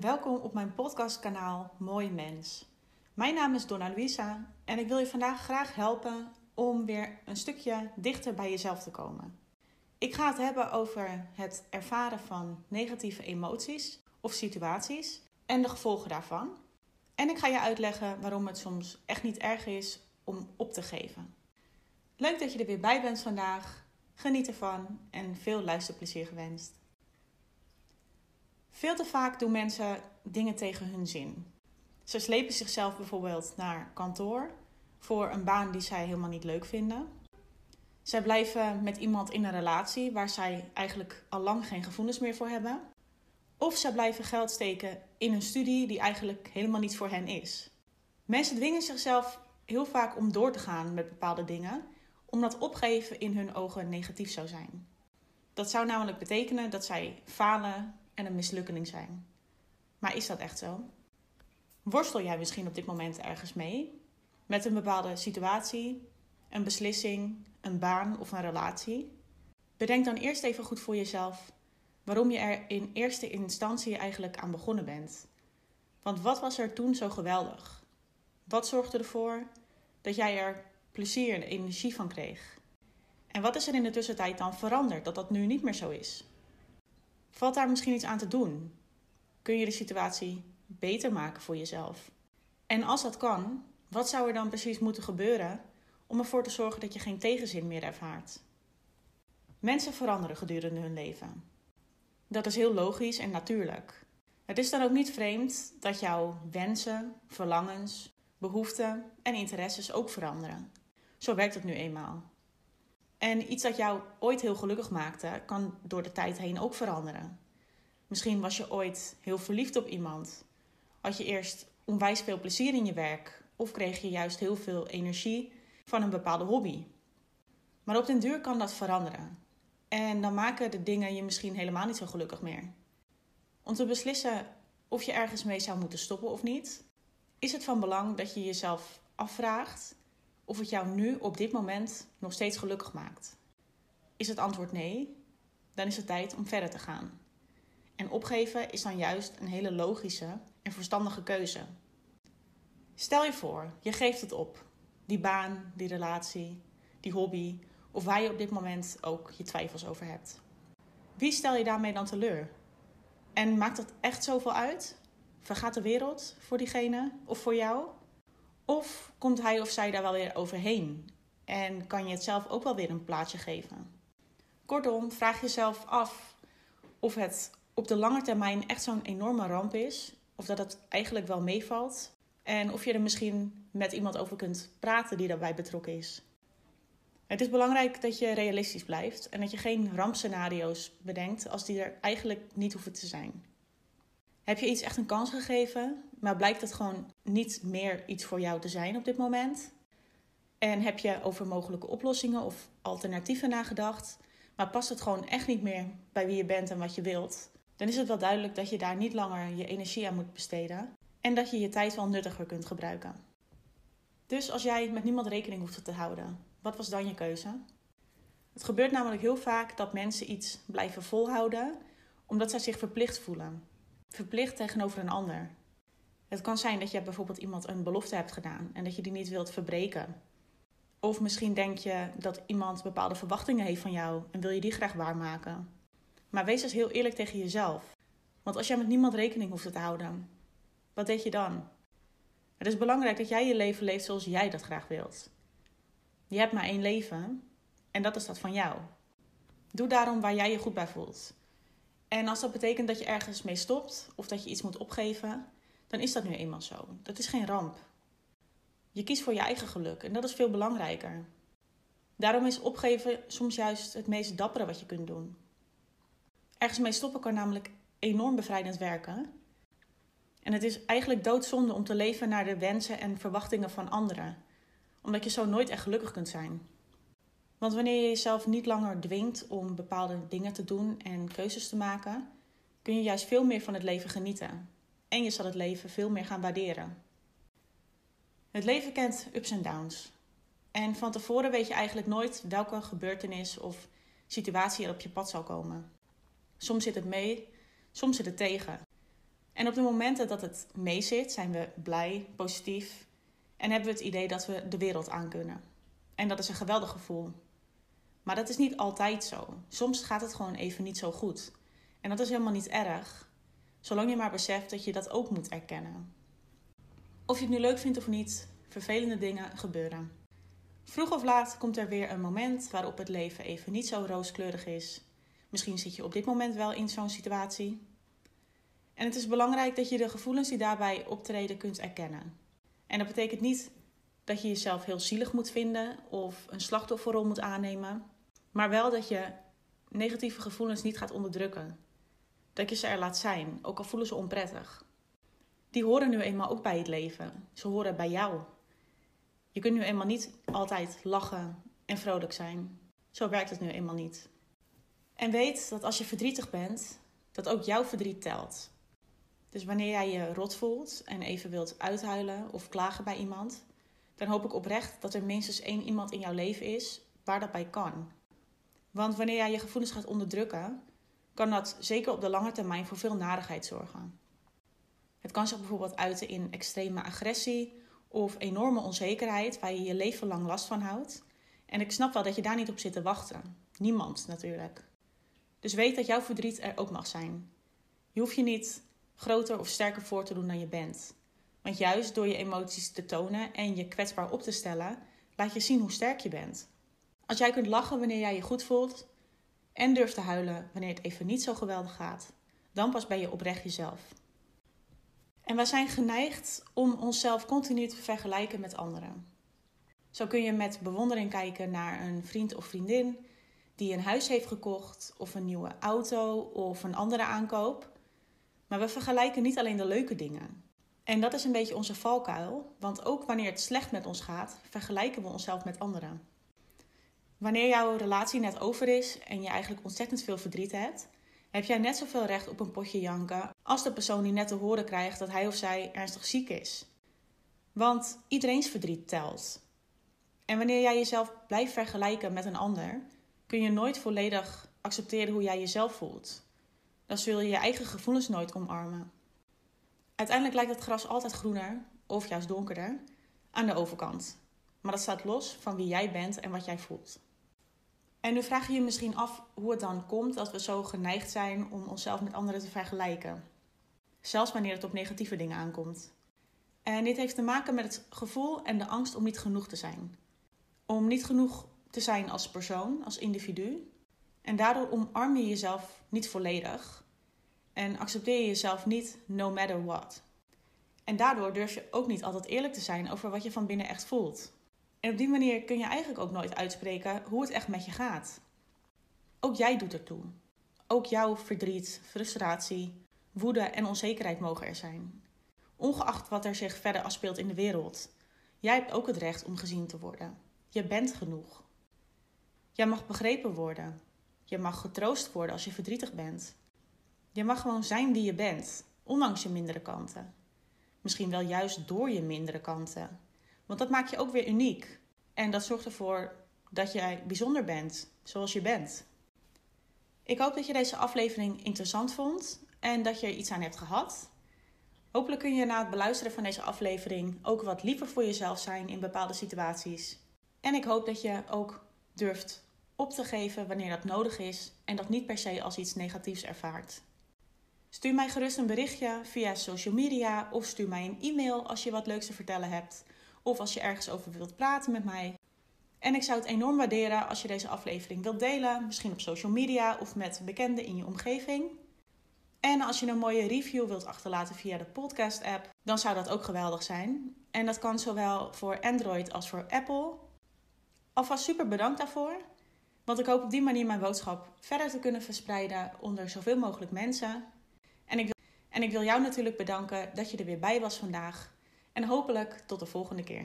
welkom op mijn podcastkanaal Mooi Mens. Mijn naam is Donna Luisa en ik wil je vandaag graag helpen om weer een stukje dichter bij jezelf te komen. Ik ga het hebben over het ervaren van negatieve emoties of situaties en de gevolgen daarvan. En ik ga je uitleggen waarom het soms echt niet erg is om op te geven. Leuk dat je er weer bij bent vandaag. Geniet ervan en veel luisterplezier gewenst. Veel te vaak doen mensen dingen tegen hun zin. Ze slepen zichzelf bijvoorbeeld naar kantoor voor een baan die zij helemaal niet leuk vinden. Zij blijven met iemand in een relatie waar zij eigenlijk al lang geen gevoelens meer voor hebben. Of zij blijven geld steken in een studie die eigenlijk helemaal niet voor hen is. Mensen dwingen zichzelf heel vaak om door te gaan met bepaalde dingen, omdat opgeven in hun ogen negatief zou zijn. Dat zou namelijk betekenen dat zij falen en een mislukking zijn. Maar is dat echt zo? Worstel jij misschien op dit moment ergens mee? Met een bepaalde situatie, een beslissing, een baan of een relatie? Bedenk dan eerst even goed voor jezelf waarom je er in eerste instantie eigenlijk aan begonnen bent. Want wat was er toen zo geweldig? Wat zorgde ervoor dat jij er plezier en energie van kreeg? En wat is er in de tussentijd dan veranderd dat dat nu niet meer zo is? Valt daar misschien iets aan te doen? Kun je de situatie beter maken voor jezelf? En als dat kan, wat zou er dan precies moeten gebeuren om ervoor te zorgen dat je geen tegenzin meer ervaart? Mensen veranderen gedurende hun leven. Dat is heel logisch en natuurlijk. Het is dan ook niet vreemd dat jouw wensen, verlangens, behoeften en interesses ook veranderen. Zo werkt het nu eenmaal. En iets dat jou ooit heel gelukkig maakte, kan door de tijd heen ook veranderen. Misschien was je ooit heel verliefd op iemand. Had je eerst onwijs veel plezier in je werk of kreeg je juist heel veel energie van een bepaalde hobby. Maar op den duur kan dat veranderen. En dan maken de dingen je misschien helemaal niet zo gelukkig meer. Om te beslissen of je ergens mee zou moeten stoppen of niet, is het van belang dat je jezelf afvraagt of het jou nu op dit moment nog steeds gelukkig maakt. Is het antwoord nee, dan is het tijd om verder te gaan. En opgeven is dan juist een hele logische en verstandige keuze. Stel je voor, je geeft het op. Die baan, die relatie, die hobby of waar je op dit moment ook je twijfels over hebt. Wie stel je daarmee dan teleur? En maakt dat echt zoveel uit? Vergaat de wereld voor diegene of voor jou? Of komt hij of zij daar wel weer overheen en kan je het zelf ook wel weer een plaatsje geven? Kortom, vraag jezelf af of het op de lange termijn echt zo'n enorme ramp is, of dat het eigenlijk wel meevalt en of je er misschien met iemand over kunt praten die daarbij betrokken is. Het is belangrijk dat je realistisch blijft en dat je geen rampscenario's bedenkt als die er eigenlijk niet hoeven te zijn. Heb je iets echt een kans gegeven, maar blijkt het gewoon niet meer iets voor jou te zijn op dit moment? En heb je over mogelijke oplossingen of alternatieven nagedacht, maar past het gewoon echt niet meer bij wie je bent en wat je wilt? Dan is het wel duidelijk dat je daar niet langer je energie aan moet besteden en dat je je tijd wel nuttiger kunt gebruiken. Dus als jij met niemand rekening hoeft te houden, wat was dan je keuze? Het gebeurt namelijk heel vaak dat mensen iets blijven volhouden omdat zij zich verplicht voelen verplicht tegenover een ander. Het kan zijn dat je bijvoorbeeld iemand een belofte hebt gedaan en dat je die niet wilt verbreken. Of misschien denk je dat iemand bepaalde verwachtingen heeft van jou en wil je die graag waarmaken. Maar wees dus heel eerlijk tegen jezelf. Want als jij met niemand rekening hoeft te houden, wat deed je dan? Het is belangrijk dat jij je leven leeft zoals jij dat graag wilt. Je hebt maar één leven en dat is dat van jou. Doe daarom waar jij je goed bij voelt. En als dat betekent dat je ergens mee stopt of dat je iets moet opgeven, dan is dat nu eenmaal zo. Dat is geen ramp. Je kiest voor je eigen geluk en dat is veel belangrijker. Daarom is opgeven soms juist het meest dappere wat je kunt doen. Ergens mee stoppen kan namelijk enorm bevrijdend werken. En het is eigenlijk doodzonde om te leven naar de wensen en verwachtingen van anderen, omdat je zo nooit echt gelukkig kunt zijn. Want wanneer je jezelf niet langer dwingt om bepaalde dingen te doen en keuzes te maken, kun je juist veel meer van het leven genieten. En je zal het leven veel meer gaan waarderen. Het leven kent ups en downs. En van tevoren weet je eigenlijk nooit welke gebeurtenis of situatie er op je pad zal komen. Soms zit het mee, soms zit het tegen. En op de momenten dat het mee zit, zijn we blij, positief en hebben we het idee dat we de wereld aan kunnen. En dat is een geweldig gevoel. Maar dat is niet altijd zo. Soms gaat het gewoon even niet zo goed. En dat is helemaal niet erg, zolang je maar beseft dat je dat ook moet erkennen. Of je het nu leuk vindt of niet, vervelende dingen gebeuren. Vroeg of laat komt er weer een moment waarop het leven even niet zo rooskleurig is. Misschien zit je op dit moment wel in zo'n situatie. En het is belangrijk dat je de gevoelens die daarbij optreden kunt erkennen. En dat betekent niet dat je jezelf heel zielig moet vinden of een slachtofferrol moet aannemen, maar wel dat je negatieve gevoelens niet gaat onderdrukken. Dat je ze er laat zijn, ook al voelen ze onprettig. Die horen nu eenmaal ook bij het leven. Ze horen bij jou. Je kunt nu eenmaal niet altijd lachen en vrolijk zijn. Zo werkt het nu eenmaal niet. En weet dat als je verdrietig bent, dat ook jouw verdriet telt. Dus wanneer jij je rot voelt en even wilt uithuilen of klagen bij iemand, dan hoop ik oprecht dat er minstens één iemand in jouw leven is waar dat bij kan. Want wanneer jij je gevoelens gaat onderdrukken, kan dat zeker op de lange termijn voor veel narigheid zorgen. Het kan zich bijvoorbeeld uiten in extreme agressie of enorme onzekerheid waar je je leven lang last van houdt. En ik snap wel dat je daar niet op zit te wachten. Niemand natuurlijk. Dus weet dat jouw verdriet er ook mag zijn. Je hoeft je niet groter of sterker voor te doen dan je bent. Want juist door je emoties te tonen en je kwetsbaar op te stellen, laat je zien hoe sterk je bent. Als jij kunt lachen wanneer jij je goed voelt en durft te huilen wanneer het even niet zo geweldig gaat, dan pas ben je oprecht jezelf. En wij zijn geneigd om onszelf continu te vergelijken met anderen. Zo kun je met bewondering kijken naar een vriend of vriendin die een huis heeft gekocht, of een nieuwe auto of een andere aankoop. Maar we vergelijken niet alleen de leuke dingen. En dat is een beetje onze valkuil, want ook wanneer het slecht met ons gaat, vergelijken we onszelf met anderen. Wanneer jouw relatie net over is en je eigenlijk ontzettend veel verdriet hebt, heb jij net zoveel recht op een potje janken als de persoon die net te horen krijgt dat hij of zij ernstig ziek is. Want iedereen's verdriet telt. En wanneer jij jezelf blijft vergelijken met een ander, kun je nooit volledig accepteren hoe jij jezelf voelt. Dan zul je je eigen gevoelens nooit omarmen. Uiteindelijk lijkt het gras altijd groener, of juist donkerder, aan de overkant. Maar dat staat los van wie jij bent en wat jij voelt. En nu vraag je je misschien af hoe het dan komt dat we zo geneigd zijn om onszelf met anderen te vergelijken. Zelfs wanneer het op negatieve dingen aankomt. En dit heeft te maken met het gevoel en de angst om niet genoeg te zijn. Om niet genoeg te zijn als persoon, als individu. En daardoor omarm je jezelf niet volledig. En accepteer je jezelf niet no matter what. En daardoor durf je ook niet altijd eerlijk te zijn over wat je van binnen echt voelt. En op die manier kun je eigenlijk ook nooit uitspreken hoe het echt met je gaat. Ook jij doet ertoe. Ook jouw verdriet, frustratie, woede en onzekerheid mogen er zijn. Ongeacht wat er zich verder afspeelt in de wereld. Jij hebt ook het recht om gezien te worden. Je bent genoeg. Jij mag begrepen worden. Je mag getroost worden als je verdrietig bent. Je mag gewoon zijn wie je bent, ondanks je mindere kanten. Misschien wel juist door je mindere kanten. Want dat maakt je ook weer uniek. En dat zorgt ervoor dat jij bijzonder bent, zoals je bent. Ik hoop dat je deze aflevering interessant vond en dat je er iets aan hebt gehad. Hopelijk kun je na het beluisteren van deze aflevering ook wat liever voor jezelf zijn in bepaalde situaties. En ik hoop dat je ook durft op te geven wanneer dat nodig is en dat niet per se als iets negatiefs ervaart. Stuur mij gerust een berichtje via social media of stuur mij een e-mail als je wat leuks te vertellen hebt of als je ergens over wilt praten met mij. En ik zou het enorm waarderen als je deze aflevering wilt delen, misschien op social media of met bekenden in je omgeving. En als je een mooie review wilt achterlaten via de podcast-app, dan zou dat ook geweldig zijn. En dat kan zowel voor Android als voor Apple. Alvast super bedankt daarvoor. Want ik hoop op die manier mijn boodschap verder te kunnen verspreiden onder zoveel mogelijk mensen. En ik, wil, en ik wil jou natuurlijk bedanken dat je er weer bij was vandaag. En hopelijk tot de volgende keer.